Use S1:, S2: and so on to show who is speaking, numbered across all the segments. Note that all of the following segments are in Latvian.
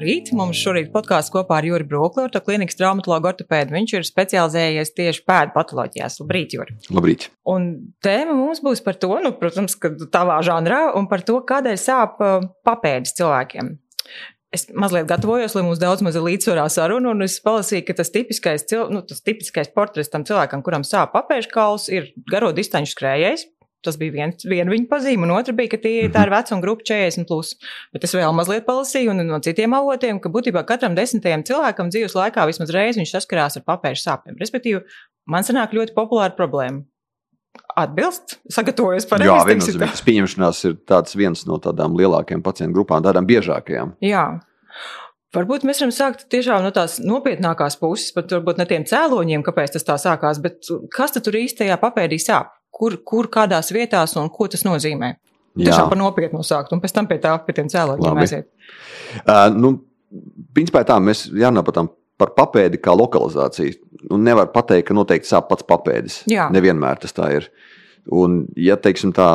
S1: Labrīt! Mums šorīt podkāsts kopā ar Juri Brokli, orto klīnikas traumatologu ortopēdu. Viņš ir specializējies tieši pēdu patoloģijās. Labrīt, Juri!
S2: Labrīt!
S1: Un tēma mums būs par to, nu, protams, ka tavā žanrā, un par to, kādēļ sāp uh, papēdis cilvēkiem. Es mazliet gatavojos, lai mums daudz maz ir līdzsvarā saruna, un es palasīju, ka tas tipiskais, cil... nu, tas tipiskais portrets tam cilvēkam, kuram sāp papēžu kauls, ir garo distanču skrējējs, Tas bija viens, viena viņa pazīme, un otra bija, ka tie, tā ir vecuma grupa 40. Plus. Bet es vēl mazliet palasīju no citiem avotiem, ka būtībā katram desmitajam cilvēkam dzīves laikā vismaz reizi viņš saskarās ar papēžu sāpēm. Respektīvi, man sanāk ļoti populāra problēma. Atbilst, sagatavojos par
S2: Jā, viennozīmīgi. Tas pieņemšanās ir tāds viens no tādām lielākajām pacientu grupām, tādām biežākajām.
S1: Jā. Varbūt mēs varam sākt tiešām no tās nopietnākās puses, pat varbūt ne tiem cēloņiem, kāpēc tas tā sākās, bet kas tur īstajā papēdī sāp? Kur, kur kādās vietās un ko tas nozīmē. Tiešām par nopietnu sākt, un pēc tam pie tā, pie tiem cēloņiem aiziet.
S2: Uh, nu, principā tā, mēs jārunā par, tam, par papēdi kā lokalizāciju. Nu, nevar pateikt, ka noteikti sāp pats papēdis. Jā. Nevienmēr tas tā ir. Un, ja teiksim, tā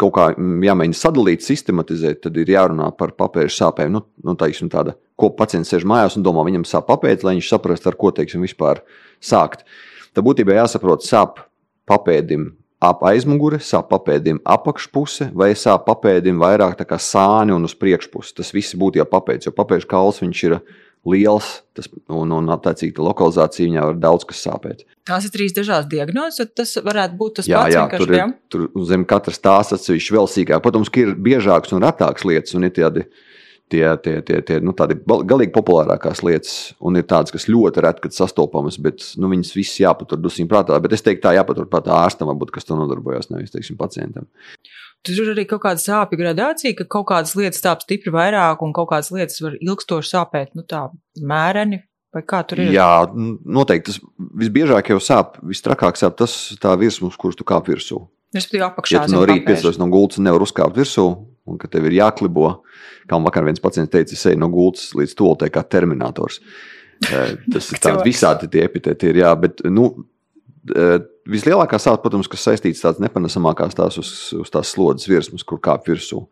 S2: kaut kā jāmēģina sadalīt, sistematizēt, tad ir jārunā par papēžu sāpēm. Nu, nu, teiksim, tāda, ko pacients sēž mājās un domā, viņam sāp papēdis, lai viņš saprastu, ar ko teiksim, vispār sākt. Tad būtībā jāsaprot, sāp papēdim ap aizmuguri, sāp papēdim apakšpuse, vai sāp papēdim vairāk tā kā sāni un uz priekšpusi. Tas viss būtu jau papēdis, jo papēžu kauls viņš ir liels, tas, un, un attiecīgi tā lokalizācija viņā var daudz kas sāpēt.
S1: Tās ir trīs dažādas diagnozes, tas varētu būt tas
S2: jā,
S1: pats.
S2: Jā, tur, ir, tur zem katras tās atsevišķi vēl sīkāk. Protams, ka ir biežākas un retākas lietas, un ir tādi tie, tie, tie, tie nu, galīgi populārākās lietas, un ir tādas, kas ļoti reti sastopamas, bet nu, viņas visas jāpatur dusmīgi prātā. Bet es teiktu, tā jāpatur prātā ārstam, varbūt, kas to nodarbojas, nevis teiksim, pacientam.
S1: Tur ir arī kaut kāda sāpju gradācija, ka kaut kādas lietas sāp stipri vairāk, un kaut kādas lietas var ilgstoši sāpēt, nu tā mēreni. Vai kā tur ir?
S2: Jā, noteikti. Tas visbiežāk jau sāp, vistrakāk sāp tas virsmas, kurš tu kāp virsū.
S1: Respektīvi, apakšā.
S2: Ja tu no rīta piecos no gultas nevar uzkāpt virsū, un ka tev ir jāklibo, kā vakar viens pacients teica, es eju no gultas līdz tolotē kā terminators. Eh, tas ir tāds visādi tie epitēti ir, jā, bet, nu, eh, vislielākā sāpe, protams, kas saistīts tāds nepanesamākās tās uz, uz tās slodzes virsmas, kur kāp virsū.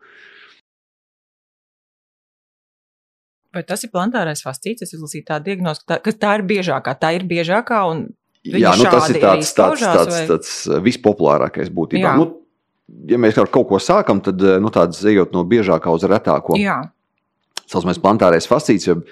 S1: Vai tas ir plantārais fascīts? Es izlasīju tādu diagnozi, ka tā, ka tā ir biežākā. Tā ir biežākā un
S2: Jā, nu, tas ir tāds, tāds, tāds, vai... tāds vispopulārākais būtībā. Nu, ja mēs ar kaut ko sākam, tad eh, nu, tāds ejot no biežākā uz retāko.
S1: Jā.
S2: Saucamais plantārais fascīts, jo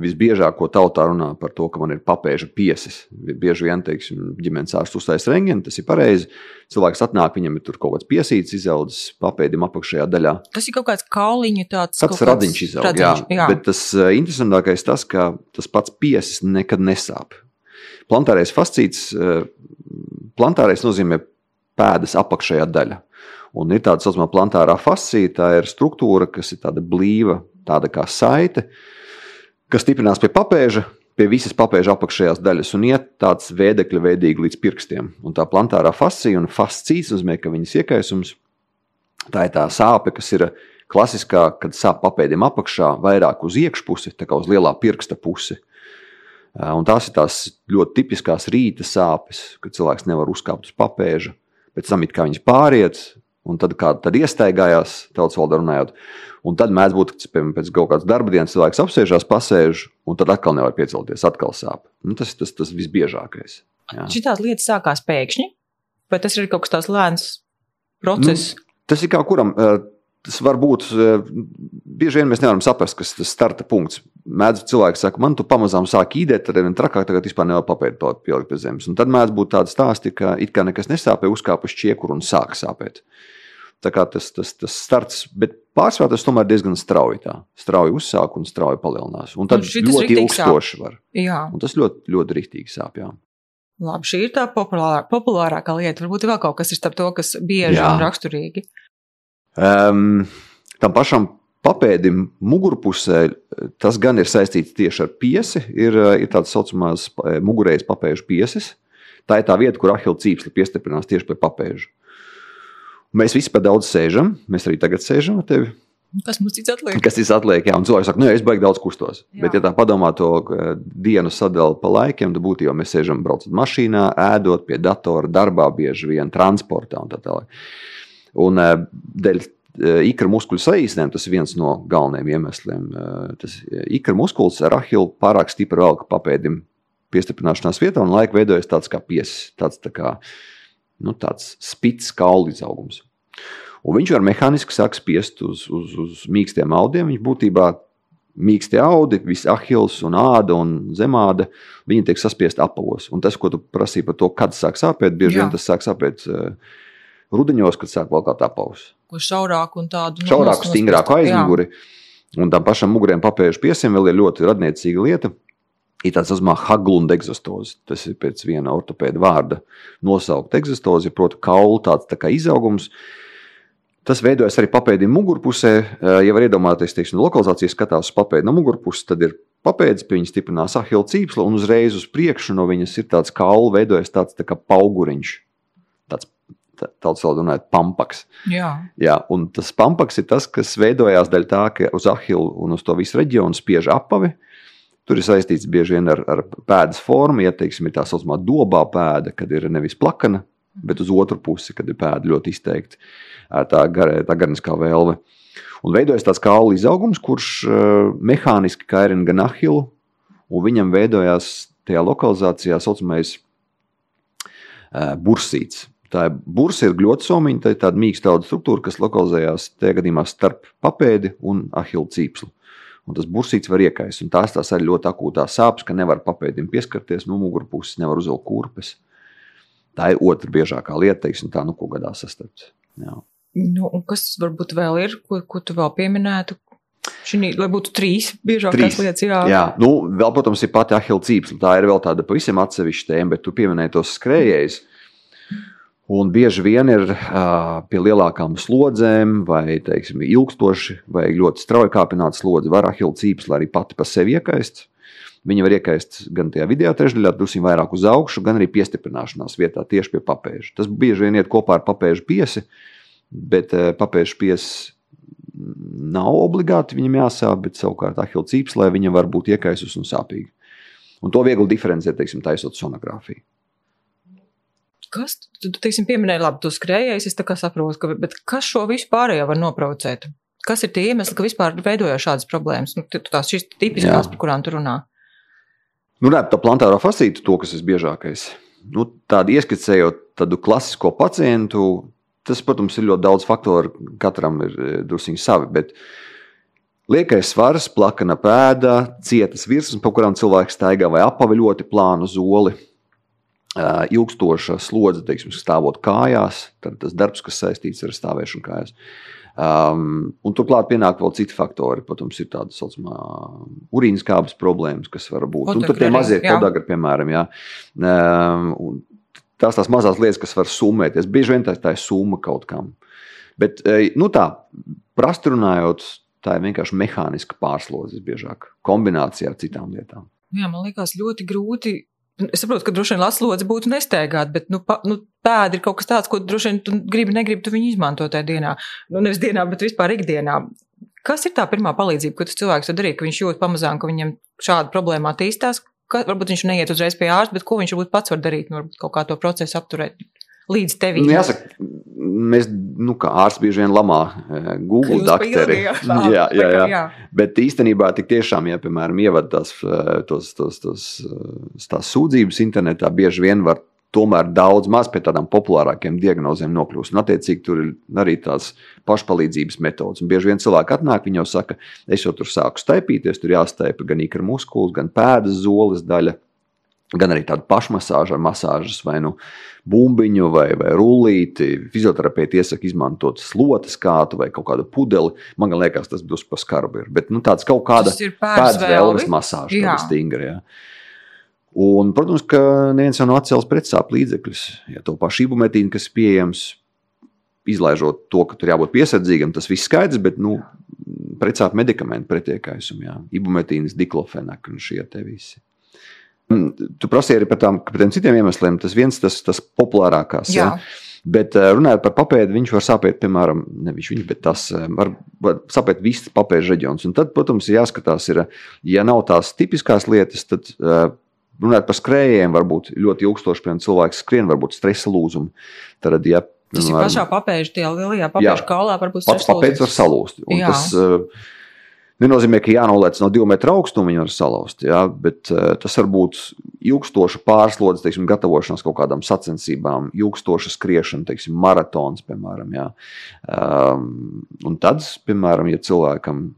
S2: visbiežāk, ko tautā runā par to, ka man ir papēža piesis. Bieži vien, teiksim, ģimenes ārsts uztaisa rengeni, tas ir pareizi. Cilvēks atnāk, viņam ir tur kaut kāds piesīts izaudzis papēdim apakšējā daļā.
S1: Tas ir kaut kāds kauliņu tāds.
S2: Tāds radiņš izaug, jā. jā. Bet tas uh, interesantākais tas, ka tas pats piesis nekad nesāp. Plantārais fascīts, uh, plantārais nozīmē pēdas apakšējā daļa. Un ir tāda saucamā plantārā fascija, tā ir struktūra, kas ir tāda blīva, tāda kā saite, kas stiprinās pie papēža, pie visas papēža apakšējās daļas un iet tāds vēdekļa veidīgi līdz pirkstiem. Un tā plantārā fascija un fascīts nozīmē, ka viņas iekaisums, tā ir tā sāpe, kas ir klasiskā, kad sāp papēdiem apakšā vairāk uz iekšpusi, tā kā uz lielā pirksta pusi. Un tās ir tās ļoti tipiskās rīta sāpes, kad cilvēks nevar uzkāpt uz papēža. Pēc tam kā viņas pāriet, Un tad kāda tad iestaigājās, tautas valodā runājot. Un tad mēdz būt, ka piemēram, pēc kaut kādas darba dienas cilvēks apsēžās, pasēž, un tad atkal nevar piecelties, atkal sāp. Nu, tas ir tas, tas visbiežākais.
S1: Šīs lietas sākās pēkšņi, vai tas ir kaut kas tāds lēns process? Nu,
S2: tas ir kā kuram. Tas var būt, bieži vien mēs nevaram saprast, kas tas starta punkts. Mēdz cilvēks saka, man tu pamazām sāk īdēt, tad ir trakāk, tagad vispār nevar papēdi pielikt pie zemes. Un tad mēdz būt tādi stāsti, ka it kā nekas nesāpē, uzkāpa uz čiekuru un sāk sāpēt. Tā kā tas, tas, tas starts, bet pārsvarā tas tomēr diezgan strauji. Tā. Strauji uzsāk un strauji palielinās. Un tad un ļoti ilgstoši var.
S1: Jā.
S2: Un tas ļoti, ļoti rīktīgi sāp. Jā.
S1: Labi, šī ir tā populārā, populārākā lieta. Varbūt vēl kaut kas ir starp to, kas bieži jā. un raksturīgi.
S2: Um, tam pašam papēdim mugurpusē tas gan ir saistīts tieši ar piesi. Ir, ir tādas saucamās mugurējas papēžu piesis. Tā ir tā vieta, kur ahila cīpsli piestiprinās tieši pie papēža. Mēs visi par daudz sēžam, mēs arī tagad sēžam ar tevi.
S1: Kas mums cits atliek?
S2: Kas cits atliek, jā, un cilvēks saka, nu, es baigi daudz kustos. Jā. Bet, ja tā padomā to dienu sadalīt pa laikiem, tad būtībā mēs sēžam, braucot mašīnā, ēdot pie datora, darbā, bieži vien transportā un tā tālāk. Un dēļ ikra muskuļu saīsinājums, tas ir viens no galvenajiem iemesliem. Tas ikra muskulis ar ahilu pārāk stipri velk papēdim piestiprināšanās vietā, un laika veidojas tāds kā piesis, tāds, tā kā, nu, tāds spits kaulu izaugums. Un viņš var mehāniski sāk spiest uz, uz, uz mīkstiem audiem. Viņš būtībā mīkstie audi, viss ahils un āda un zemāda, viņi tiek saspiesti apavos. Un tas, ko tu prasīji par to, kad sāk sāpēt, bieži vien tas sāk sāpēt uh, rudeņos, kad sāk valkāt apavus.
S1: Ko šaurāku un tādu
S2: šaurāku, stingrāku aizmuguri. Un tam pašam muguriem papēžu piesiem vēl ir ļoti radniecīga lieta. Ir tāds uzmā haglunda egzostoze. Tas ir pēc viena ortopēda vārda nosaukt egzostozi, proti, kaulu tāds tā kā izaugums. Uh, Tas veidojas arī papēdi mugurpusē. Ja var iedomāties, teiksim, lokalizācijas skatās uz papēdi no mugurpuses, tad ir papēdis, pie viņa stiprinās ahila cīpsla, un uzreiz uz priekšu no viņas ir tāds kaula, veidojas tāds tā kā pauguriņš. Tāds Tautas valodā runājot, pampaks.
S1: Jā.
S2: Jā, un tas pampaks ir tas, kas veidojās daļā tā, ka uz ahilu un uz to visu reģionu spiež apavi. Tur ir saistīts bieži vien ar, ar pēdas formu, ja teiksim, tā saucamā dobā pēda, kad ir nevis plakana, bet uz otru pusi, kad ir pēda ļoti izteikti tā, gar, tā garniskā vēlme. Un veidojas tāds kaula izaugums, kurš mehāniski kairina gan ahilu, un viņam veidojās tajā lokalizācijā saucamais bursīts. Tā bursa, ir gļotisomiņa, tā ir tāda mīksta auga struktūra, kas lokalizējās tajā gadījumā starp papēdi un ahilu cīpslu. Un tas bursīts var iekaist, un tās, tās ir ļoti akūtās sāpes, ka nevar papēdim pieskarties no mugurpuses, nevar uzvilkt kurpes. Tā ir otra biežākā lieta, teiksim, tā, nu, ko gadā sastapt. Jā.
S1: Nu, un kas varbūt vēl ir, ko, ko tu vēl pieminētu? Šī, lai būtu trīs biežākās trīs. lietas, jā.
S2: jā. Nu, vēl, protams, ir pati ahila cīpsla. Tā ir vēl tāda pavisam atsevišķa tēma, bet tu pieminēji tos skrējējus. Un bieži vien ir uh, pie lielākām slodzēm, vai teiksim, ilgstoši, vai ļoti strauji kāpināta slodze, var ahila cīpsla arī pati pa sevi iekaist. Viņa var iekaist gan tajā vidējā trešdaļā, drusku vairāk uz augšu, gan arī piestiprināšanās vietā, tieši pie papēža. Tas bieži vien iet kopā ar papēža piesi, bet uh, papēža piesi nav obligāti viņam jāsāp, bet savukārt ahila cīpslē viņa var būt iekaisus un sāpīga. Un to viegli diferencēt, teiksim, taisot sonogrāfiju.
S1: Kas, tu, teiksim, pieminēji, labi, tu skrējēji, es tā kā saprotu, ka, bet kas šo visu pārējo var noprovocēt? Kas ir tie iemesli, ka vispār veidojās šādas problēmas? Nu, tās šīs tipiskās, Jā. par kurām tu runā.
S2: Nu, nē, tā plantāra fasīta, to, kas ir biežākais. Nu, tādu ieskicējot tādu klasisko pacientu, tas, protams, ir ļoti daudz faktoru. Katram ir e, druskuļi savi. Bet liekais svars, plakana pēda, cietas virsmas, pa kurām cilvēks staigā vai apavi ļoti plānu zoli. Ilgstoša slodze, teiksim, stāvot kājās, tad tas darbs, kas saistīts ar stāvēšanu kājās. Um, un turklāt pienāk vēl citi faktori. Protams, ir tāda saucamā urīnas kāpnes problēmas, kas var būt. Un tur tie mazie kodagri, piemēram, jā. Um, tās tās mazās lietas, kas var summēties. Bieži vien tā, tā ir summa kaut kam. Bet, nu tā, prasti runājot, tā ir vienkārši mehāniska pārslodze biežāk, kombinācijā ar citām lietām.
S1: Jā, man liekas ļoti grūti Es saprotu, ka droši vien laslodze būtu nesteigāta, bet nu, pa, nu, pēda ir kaut kas tāds, ko droši vien tu gribi, negribi, tu viņu izmanto tajā dienā. Nu, nevis dienā, bet vispār ikdienā. Kas ir tā pirmā palīdzība, ko tas cilvēks var darīt, ka viņš jūt pamazām, ka viņam šāda problēma attīstās? Ka, varbūt viņš neiet uzreiz pie ārsta, bet ko viņš varbūt pats var darīt, nu, varbūt kaut kā to procesu apturēt līdz tevim?
S2: Nu, jāsaka, mēs, nu, kā ārsts bieži vien lamā eh, Google dakteri. Jā, jā, jā. jā. Bet īstenībā tik tiešām, ja, piemēram, ievad tās, eh, tos, tos, tos, eh, tās sūdzības internetā, bieži vien var tomēr daudz maz pie tādām populārākiem diagnozēm nokļūst. Un, attiecīgi, tur ir arī tās pašpalīdzības metodas. Un bieži vien cilvēki atnāk, viņi jau saka, es jau tur sāku staipīties, tur jāstaipa gan ikra muskulis, gan pēdas zoles daļa gan arī tādu pašmasāžu ar masāžas vai nu bumbiņu vai, vai rullīti. Fizioterapeiti iesaka izmantot slotas kātu vai kaut kādu pudeli. Man liekas, tas būs pa skarbu. Ir. Bet nu, tāds kaut kāda pēdas vēlmes masāža, tāda stingra. Jā. Un, protams, ka neviens jau nav atcēlis pretsāpju līdzekļus. Ja to pašu ibumetīnu, kas pieejams, izlaižot to, ka tur jābūt piesardzīgam, tas viss skaidrs, bet nu, pretsāpju medikamentu pretiekaisumā, ibumetīnas, diklofenak un šie te visi. Tu prasīji arī par, tām, par tiem citiem iemesliem. Tas viens, tas, tas populārākais. Ja? Bet eh, runājot par papēdi, viņš var sāpēt, piemēram, nevis viņš, bet tas eh, var, var sāpēt viss papēžu reģions. Un tad, protams, ir jāskatās, ir, ja nav tās tipiskās lietas, tad eh, runājot par skrējējiem, varbūt ļoti ilgstoši, piemēram, cilvēks skrien, varbūt stresa lūzumu. Tad, ja
S1: Tas ir pašā papēža, tie lielajā papēža kaulā varbūt
S2: pats papēds var salūst. Un jā. tas nenozīmē, ka jānoliec no divu metru augstuma viņa var salauzt, jā, bet uh, tas var būt ilgstoša pārslodze, teiksim, gatavošanās kaut kādām sacensībām, ilgstoša skriešana, teiksim, maratons, piemēram, jā. Um, un tad, piemēram, ja cilvēkam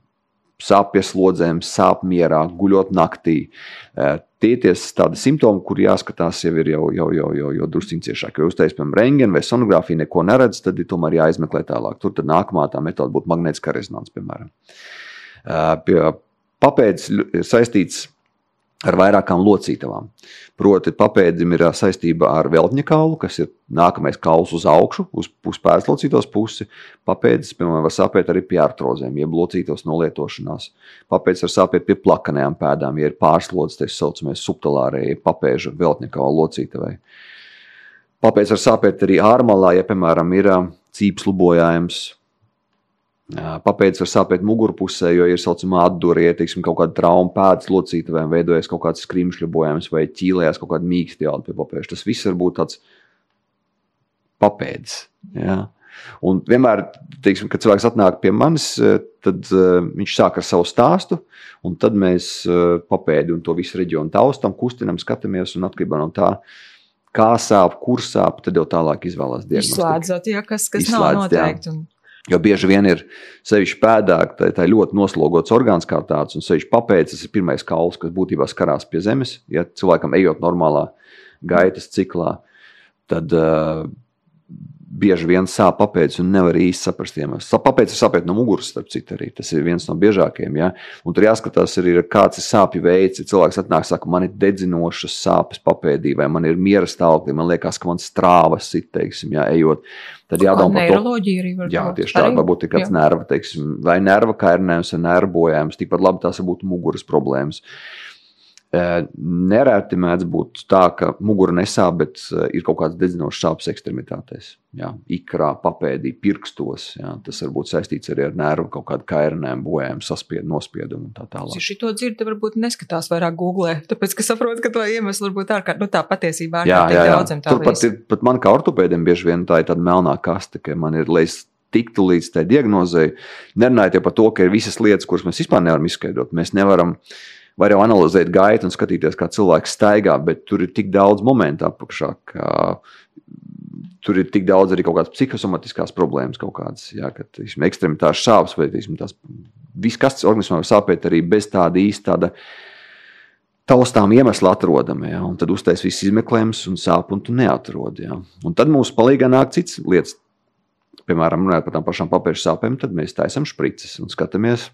S2: sāp pie slodzēm, sāp mierā, guļot naktī. Tie ir tādi simptomi, kur jāskatās jau ir jau, jau, jau, jau, jau drusciņā ciešāk. Jo uztaisīt, piemēram, rengēnu vai sonogrāfiju neko neredz, tad ir tomēr jāizmeklē tālāk. Tur nākamā tā metode būtu magnētiskā rezonance, piemēram. Pie papēdes ir saistīts ar vairākām locītavām. Proti, papēdim ir saistība ar veltņa kaulu, kas ir nākamais kauls uz augšu, uz, uz pēclocītos pusi. Papēdis, piemēram, var sāpēt arī pie artrozēm, jeb locītos nolietošanās. Papēdis var sāpēt pie plakanajām pēdām, ja ir pārslodzes, tā saucamais subtilārējie papēža veltņa kaula locītavai. Papēdis var sāpēt arī ārmalā, ja, piemēram, ir cīps Papēdis var sāpēt mugurpusē, jo ir saucamā atdurē, teiksim, kaut kāda trauma pēdas locītavēm, veidojas kaut kāds skrimšļu bojājums vai ķīlējās kaut kāda mīksta jauda pie papēža. Tas viss var būt tāds papēdis. Ja? Un vienmēr, teiksim, kad cilvēks atnāk pie manis, tad uh, viņš sāk ar savu stāstu, un tad mēs uh, papēdi un to visu reģionu taustam, kustinam, skatāmies un atkarībā no tā. Kā sāp, kur sāp, tad jau tālāk izvēlās diagnostiku.
S1: Izslēdzot, ja kas, kas Izslēdz, nav noteikti. Un...
S2: Jo bieži vien ir sevišķi pēdāk, tā, tā ļoti noslogots orgāns kā tāds, un sevišķi papēdis tas ir pirmais kauls, kas būtībā skarās pie zemes. Ja cilvēkam ejot normālā gaitas ciklā, tad uh, bieži vien sāp papēdis un nevar īsti saprast iemeslu. Papēdis ir sāpēt no muguras, starp citu, arī tas ir viens no biežākajiem. Ja? Un tur jāskatās arī, kāds ir sāpju veids. Ja cilvēks atnāk, saka, man ir dedzinošas sāpes papēdī, vai man ir miera stāvoklī, man liekas, ka man strāvas ir, teiksim, ja, ejot. Tad jādomā
S1: par to. Arī
S2: jā, tieši tā, varbūt ir kāds nerva, teiksim, vai nerva kairinājums, vai nerva bojājums. Tikpat labi tās var būt muguras problēmas. Nereti mēdz būt tā, ka mugura nesāp, bet ir kaut kāds dedzinošs sāpes ekstremitātēs. Jā, ikrā, papēdī, pirkstos. Jā, tas var būt saistīts arī ar nervu kaut kādu kairinājumu, bojājumu, saspiedumu, nospiedumu un tā tālāk.
S1: Ja šito dzirdi, varbūt neskatās vairāk googlē, tāpēc, ka saprot, ka to iemeslu varbūt ārkārt, nu tā patiesībā ārkārtīgi daudziem tā.
S2: Turpat ir, pat man kā ortopēdiem bieži vien tā ir tāda melnā kaste, ka man ir lejas tiktu līdz tai diagnozei. Nerunājot par to, ka ir visas lietas, kuras mēs vispār nevaram izskaidrot. Mēs nevaram uh, var jau analizēt gaitu un skatīties, kā cilvēks staigā, bet tur ir tik daudz momentu apakšā, ka tur ir tik daudz arī kaut kādas psihosomatiskās problēmas, kaut kādas jā, ka, teiksim, ekstremitātes sāpes vai teiksim, tās, viss, kas organismā var sāpēt, arī bez tāda īsta tāda taustām iemesla atrodama. Ja? Un tad uztais viss izmeklējums un sāp, un tu neatrodi. Ja? Un tad mums palīdzīgā nāk cits lietas. Piemēram, runājot par tām pašām papīra sāpēm, tad mēs taisām sprices un skatāmies.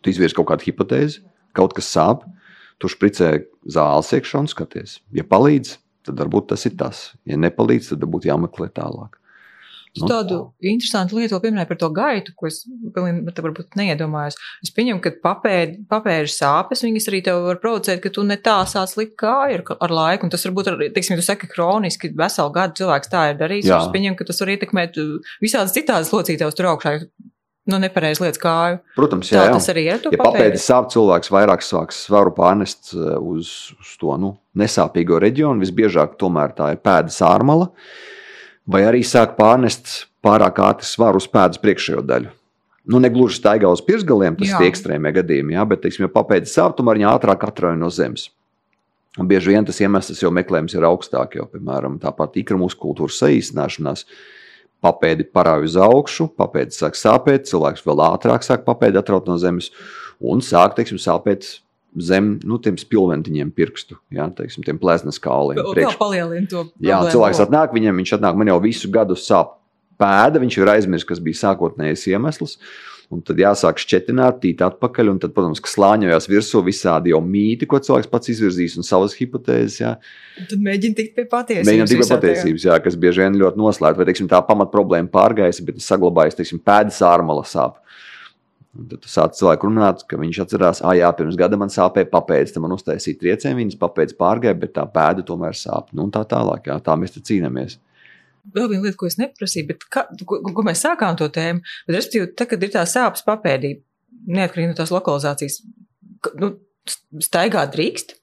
S2: Tu izvirzi kaut kādu hipotēzi, kaut kas sāp, tu špricē zāles iekšā un skaties. Ja palīdz, tad varbūt tas ir tas. Ja nepalīdz, tad būtu jāmeklē tālāk.
S1: Nu, tādu tā. interesantu lietu pieminēju par to gaitu, ko es varbūt neiedomājos. Es pieņemu, ka papēžu sāpes, viņas arī tev var provocēt, ka tu ne tā sāc likt kāju ar, ar laiku. Un tas varbūt, ar, teiksim, tu saki, kroniski veselu gadu cilvēks tā ir darījis. Es pieņemu, ka tas var ietekmēt visādas citādas locītavas tur augšā. Nu, nepareizi lietas kāju.
S2: Protams, jā, jā. tas arī ir. Ja papēdi sāp, cilvēks vairāk sāks svaru pārnest uh, uz, uz to nu, nesāpīgo reģionu. Visbiežāk tomēr tā ir pēdas ārmala, vai arī sāk pārnest pārāk ātri svaru uz pēdas priekšējo daļu. Nu, ne gluži staigā uz pirsgaliem, tas ir ekstrēmie gadījumi, jā, bet, teiksim, ja papēdi sāp, tomēr viņa ātrāk atrauj no zemes. Un bieži vien tas iemesls jau meklējums ir augstāk, jo, piemēram, tāpat ikra muskultūras saīsināšanās. Uh, papēdi parāja uz augšu, papēdi sāk sāpēt, cilvēks vēl ātrāk sāk papēdi atraut no zemes un sāk, teiksim, sāpēt zem nu, tiem spilventiņiem pirkstu, jā, teiksim, tiem plēsnes kāliem.
S1: Vēl palielina to.
S2: Jā, cilvēks atnāk, viņam viņš atnāk, man jau visu gadu sāp pēda, viņš ir aizmirsis, kas bija sākotnējais iemesls. Un tad jāsāk šķetināt, tīt atpakaļ, un tad, protams, ka slāņojās virsū visādi jau mīti, ko cilvēks pats izvirzīs, un savas hipotēzes. Jā.
S1: Tad mēģina tikt pie patiesības.
S2: Mēģina tikt pie patiesības, jā, kas bieži vien ļoti noslēdz, vai teiksim, tā pamat problēma pārgājis, bet saglabājas, teiksim, pēdas ārmala sāp. Un tad sāc cilvēku runāt, ka viņš atcerās, ah, jā, pirms gada man sāpēja papēdis, tad man uztaisīja triecienu, viņas papēdis pārgāja, bet tā pēda tomēr sāp. Nu, un tā tālāk, jā, tā mēs te cīnāmies
S1: vēl viena lieta, ko es neprasīju, bet kā, ko, ko mēs sākām to tēmu, bet respektīvi, tad, kad ir tā sāpes papēdī, neatkarīgi no tās lokalizācijas, nu, staigāt drīkst.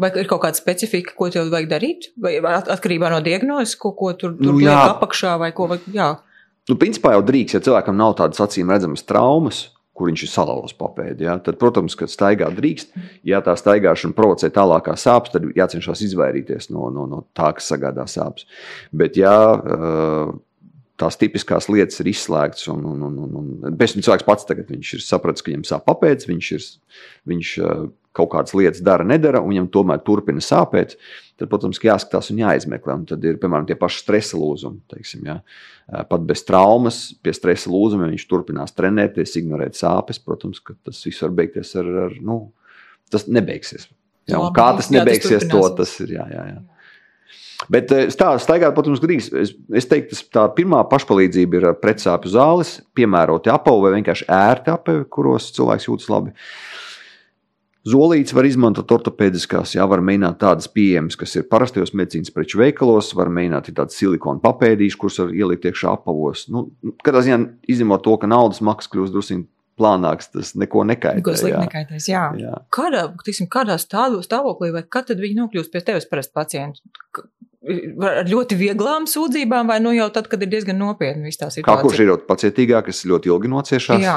S1: Vai ir kaut kāda specifika, ko tev vajag darīt? Vai atkarībā no diagnozes, ko, ko tur, tur nu, liek apakšā vai ko? Vai, jā.
S2: Nu, principā jau drīkst, ja cilvēkam nav tādas acīm redzamas traumas, kur viņš ir salauzis papēdi. Ja? Tad, protams, kad staigā drīkst, ja tā staigāšana provocē tālākā sāpes, tad jācenšas izvairīties no, no, no tā, kas sagādā sāpes. Bet, ja tās tipiskās lietas ir izslēgtas. Un, un, un, un, un tam cilvēks pats tagad ir sapratis, ka viņam sāp papēdis, viņš, ir, viņš kaut kādas lietas dara, nedara, un viņam tomēr turpina sāpēt. Tad, protams, jāskatās un jāizmeklē. Un tad ir piemēram tie paši stresa lūzumi. Teiksim, ja. Pat bez traumas, pie stresa lūzumiem viņš turpinās trenēties, ignorēt sāpes. Protams, ka tas viss var beigties ar, ar nu, tas nebeigsies. Ja, kā tas nebeigsies, to tas ir. Jā, jā, jā. Bet tā staigāt, protams, grīz. Es, es teiktu, tā pirmā pašpalīdzība ir pretsāpju zāles, piemēroti apavi vai vienkārši ērti apavi, kuros cilvēks jūtas labi. Zolītes var izmantot ortopēdiskās, jā, var mēģināt tādas pieejamas, kas ir parastajos medicīnas preču veikalos, var mēģināt tādas silikona papēdīšas, kuras var ielikt iekšā apavos. Nu, katrā ziņā izņemot to, ka naudas maksa kļūst drusku plānāks, tas neko nekaitē. Neko
S1: slikti nekaitēs, jā. jā. Kādā, tiksim, kādā stāvoklī vai kad tad viņi nokļūst pie tevis parasti pacienti? ar ļoti vieglām sūdzībām, vai nu jau tad, kad ir diezgan nopietni viss tā situācija?
S2: Kā kurš ir pacietīgāk, kas ļoti ilgi nociešās?
S1: Jā,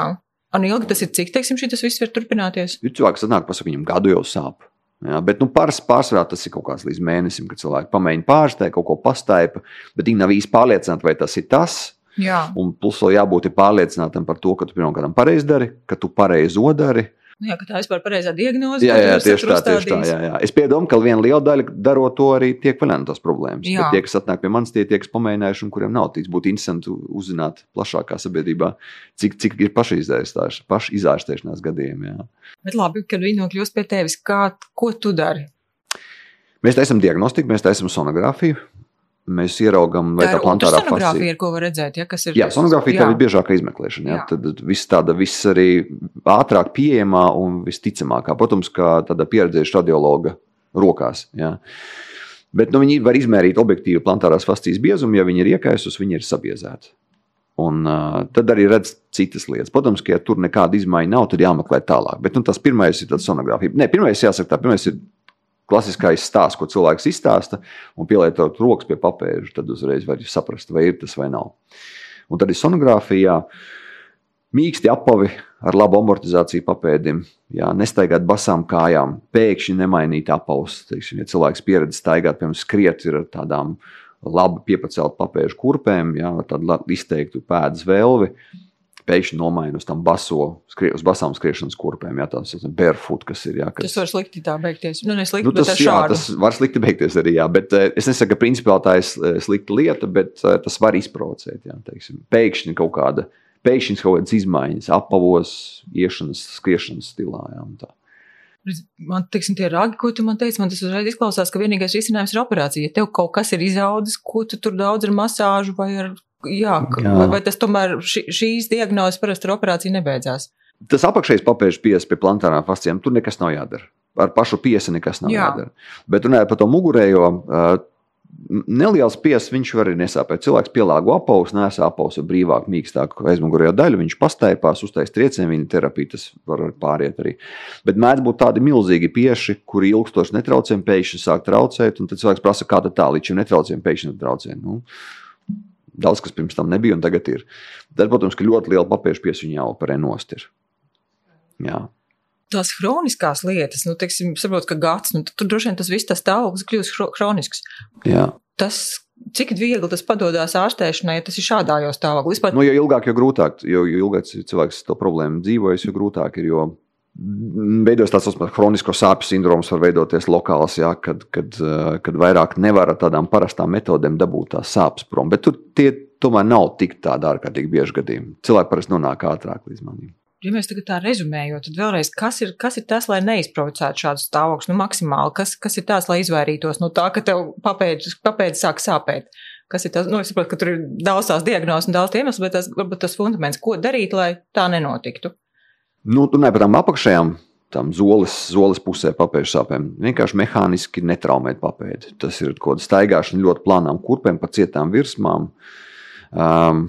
S1: un ilgi tas ir cik, teiksim, šī tas viss var turpināties?
S2: Ir cilvēks sanāk, pasaka, viņam gadu jau sāp. Jā, bet nu, pārs, pārsvarā tas ir kaut kāds līdz mēnesim, kad cilvēki pamēģina pārsteigt, kaut ko pastaipa, bet viņi nav īsti pārliecināti, vai tas ir tas. Jā. Un plus vēl jābūt pārliecinātam par to, ka tu pirmkārt pareizi dari, ka tu pareizi odari.
S1: Nu, jā, tā vispār pareizā diagnoze.
S2: Jā, jā tieši tā, tieši tā. Jā, jā. Es piedomu, ka viena liela daļa darot to arī tiek tās problēmas. Tie, kas atnāk pie manis, tie tie, kas pamēģinājuši un kuriem nav tic, būtu interesanti uzzināt plašākā sabiedrībā, cik, cik ir pašizārstēšanās gadījumi. Jā.
S1: Bet labi, kad viņi nokļūst pie tevis, kā, ko tu dari?
S2: Mēs taisām diagnostiku, mēs taisām sonogrāfiju mēs ieraugām, vai tā, tā plantārā
S1: fascija ir, ko var redzēt, ja, kas ir.
S2: Jā, sonogrāfija tā ir biežākā izmeklēšana, jā, jā. tad viss tāda, viss arī ātrāk pieejamā un visticamākā, protams, kā tāda pieredzējuša radiologa rokās, jā. Bet nu, viņi var izmērīt objektīvi plantārās fascijas biezumu, ja viņi ir iekaisus, viņi ir sabiezēti. Un uh, tad arī redz citas lietas. Protams, ka, ja tur nekāda izmaiņa nav, tad jāmeklē tālāk. Bet nu, tas pirmais ir sonogrāfija. Nē, pirmais jāsaka, tā pirmais ir klasiskais stāsts, ko cilvēks izstāsta, un pielietot rokas pie papēža, tad uzreiz var saprast, vai ir tas vai nav. Un tad ir sonogrāfijā. Mīksti apavi ar labu amortizāciju papēdim, jā, nestaigāt basām kājām, pēkšņi nemainīt apavus. Teiksim, ja cilvēks pieredz staigāt, piemēram, skriet ar tādām labi piepaceltu papēžu kurpēm, jā, ar tādu izteiktu pēdas velvi, pēkšņi nomaina uz tām baso, skrie, uz basām skriešanas kurpēm. Jā, tās ir barefoot, kas ir. Jā,
S1: kas... Tas var slikti tā beigties. Nu, slikti,
S2: nu, tas, jā, tas var slikti beigties arī, jā, bet eh, es nesaku, ka principā tā ir eh, slikta lieta, bet eh, tas var izprovocēt. Jā, teiksim, pēkšņi kaut kāda. Pēkšņi kaut kādas izmaiņas, apavos, iešanas, skriešanas stilā. Jā,
S1: Man teiksim, tie ragi, ko tu man teici, man tas uzreiz izklausās, ka vienīgais risinājums ir operācija. Ja tev kaut kas ir izaudzis, ko tu tur daudz ar masāžu vai ar jā, jā. vai tas tomēr ši, šīs diagnozes parasti ar operāciju nebeidzās?
S2: Tas apakšējais papēžu piesa pie plantārām fascijām, tur nekas nav jādara. Ar pašu piesi nekas nav jā. jādara. Bet runājot par to mugurējo, neliels piesas viņš var arī nesāpēt. Cilvēks pielāgo apavus, nesā apavus ar brīvāku, mīkstāku aizmugurējo daļu, viņš pastaipās, uztais triecienu, viņa terapija, tas var pāriet arī. Bet mēdz būt tādi milzīgi pieši, kuri ilgstoši netraucējumi pēkšņi sāk traucēt, un tad cilvēks prasa, kā tā līdz šim netraucējumi pēkšņi netraucē. Nu, Daudz kas pirms tam nebija, un tagad ir. Tad, protams, ka ļoti liela papīra piesūņa jāoperē nost. Ir. Jā.
S1: Tās chroniskās lietas, nu, teiksim, saprot, ka gads, nu, tur droši vien tas viss tas stāvoklis kļūst chronisks.
S2: Jā.
S1: Tas, cik viegli tas padodas ārstēšanai, ja tas ir šādā jau stāvoklī. Vispār...
S2: Nu, jo ilgāk, jo grūtāk, jo, jo ilgāk cilvēks to problēmu dzīvojas, jo grūtāk ir. Jo Veidojas tāds kronisko sāpju sindroms, var veidoties lokāls, jā, kad, kad, eh, kad vairāk nevar ar tādām parastām metodēm dabūt tās sāpes prom. Bet tur tie tomēr nav tik tādi ārkārtīgi bieži gadījumi. Cilvēki parasti nonāk ātrāk līdz manim.
S1: Ja mēs tagad tā rezumējam, tad vēlreiz, kas ir, kas ir tas, lai neizprovocētu šādu stāvokli? Nu, maksimāli, kas, kas ir tas, lai izvairītos no tā, ka tev papēdis sāk sāpēt? Kas ir tas? Nu, es saprotu, ka tur ir daudz tās diagnozes un daudz iemeslu, bet tas, varbūt tas fundaments, ko darīt, lai tā nenotiktu?
S2: Nu, tur nevar tām apakšējām, tam zoles, zoles pusē papēžu sāpēm. Vienkārši mehāniski netraumēt papēdi. Tas ir kaut kāda staigāšana ļoti plānām kurpēm, pa cietām virsmām. Um,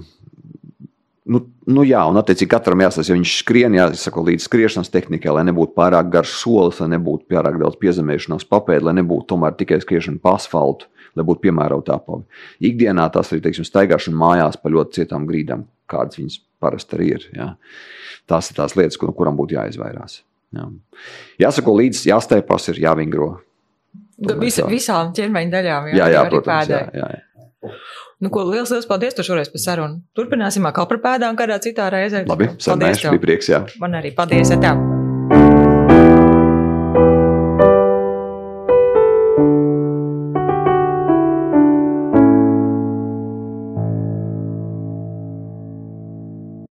S2: Nu, nu jā, un attiecīgi katram jāsaka, ja viņš skrien, jāsako līdz skriešanas tehnikai, lai nebūtu pārāk garš solis, lai nebūtu pārāk daudz piezemēšanās papēdi, lai nebūtu tomēr tikai skriešana pa asfaltu, lai būtu piemērota apavi. Ikdienā tas ir teiksim, staigāšana mājās pa ļoti cietām grīdām, kādas viņas parasti arī ir. Jā. Tās ir tās lietas, no kurām būtu jāizvairās. Jā. Jāsako līdzi, jāstēpās, ir jāvingro.
S1: Vis, visām ķermeņa daļām,
S2: jā, jā, jā protams. Jā, jā, jā.
S1: Nu, ko, liels, liels paldies par šoreiz par sarunu. Turpināsim atkal par pēdām kādā citā reizē.
S2: Labi, sarunājuši, bija prieks, jā.
S1: Man arī paldies, ja tā.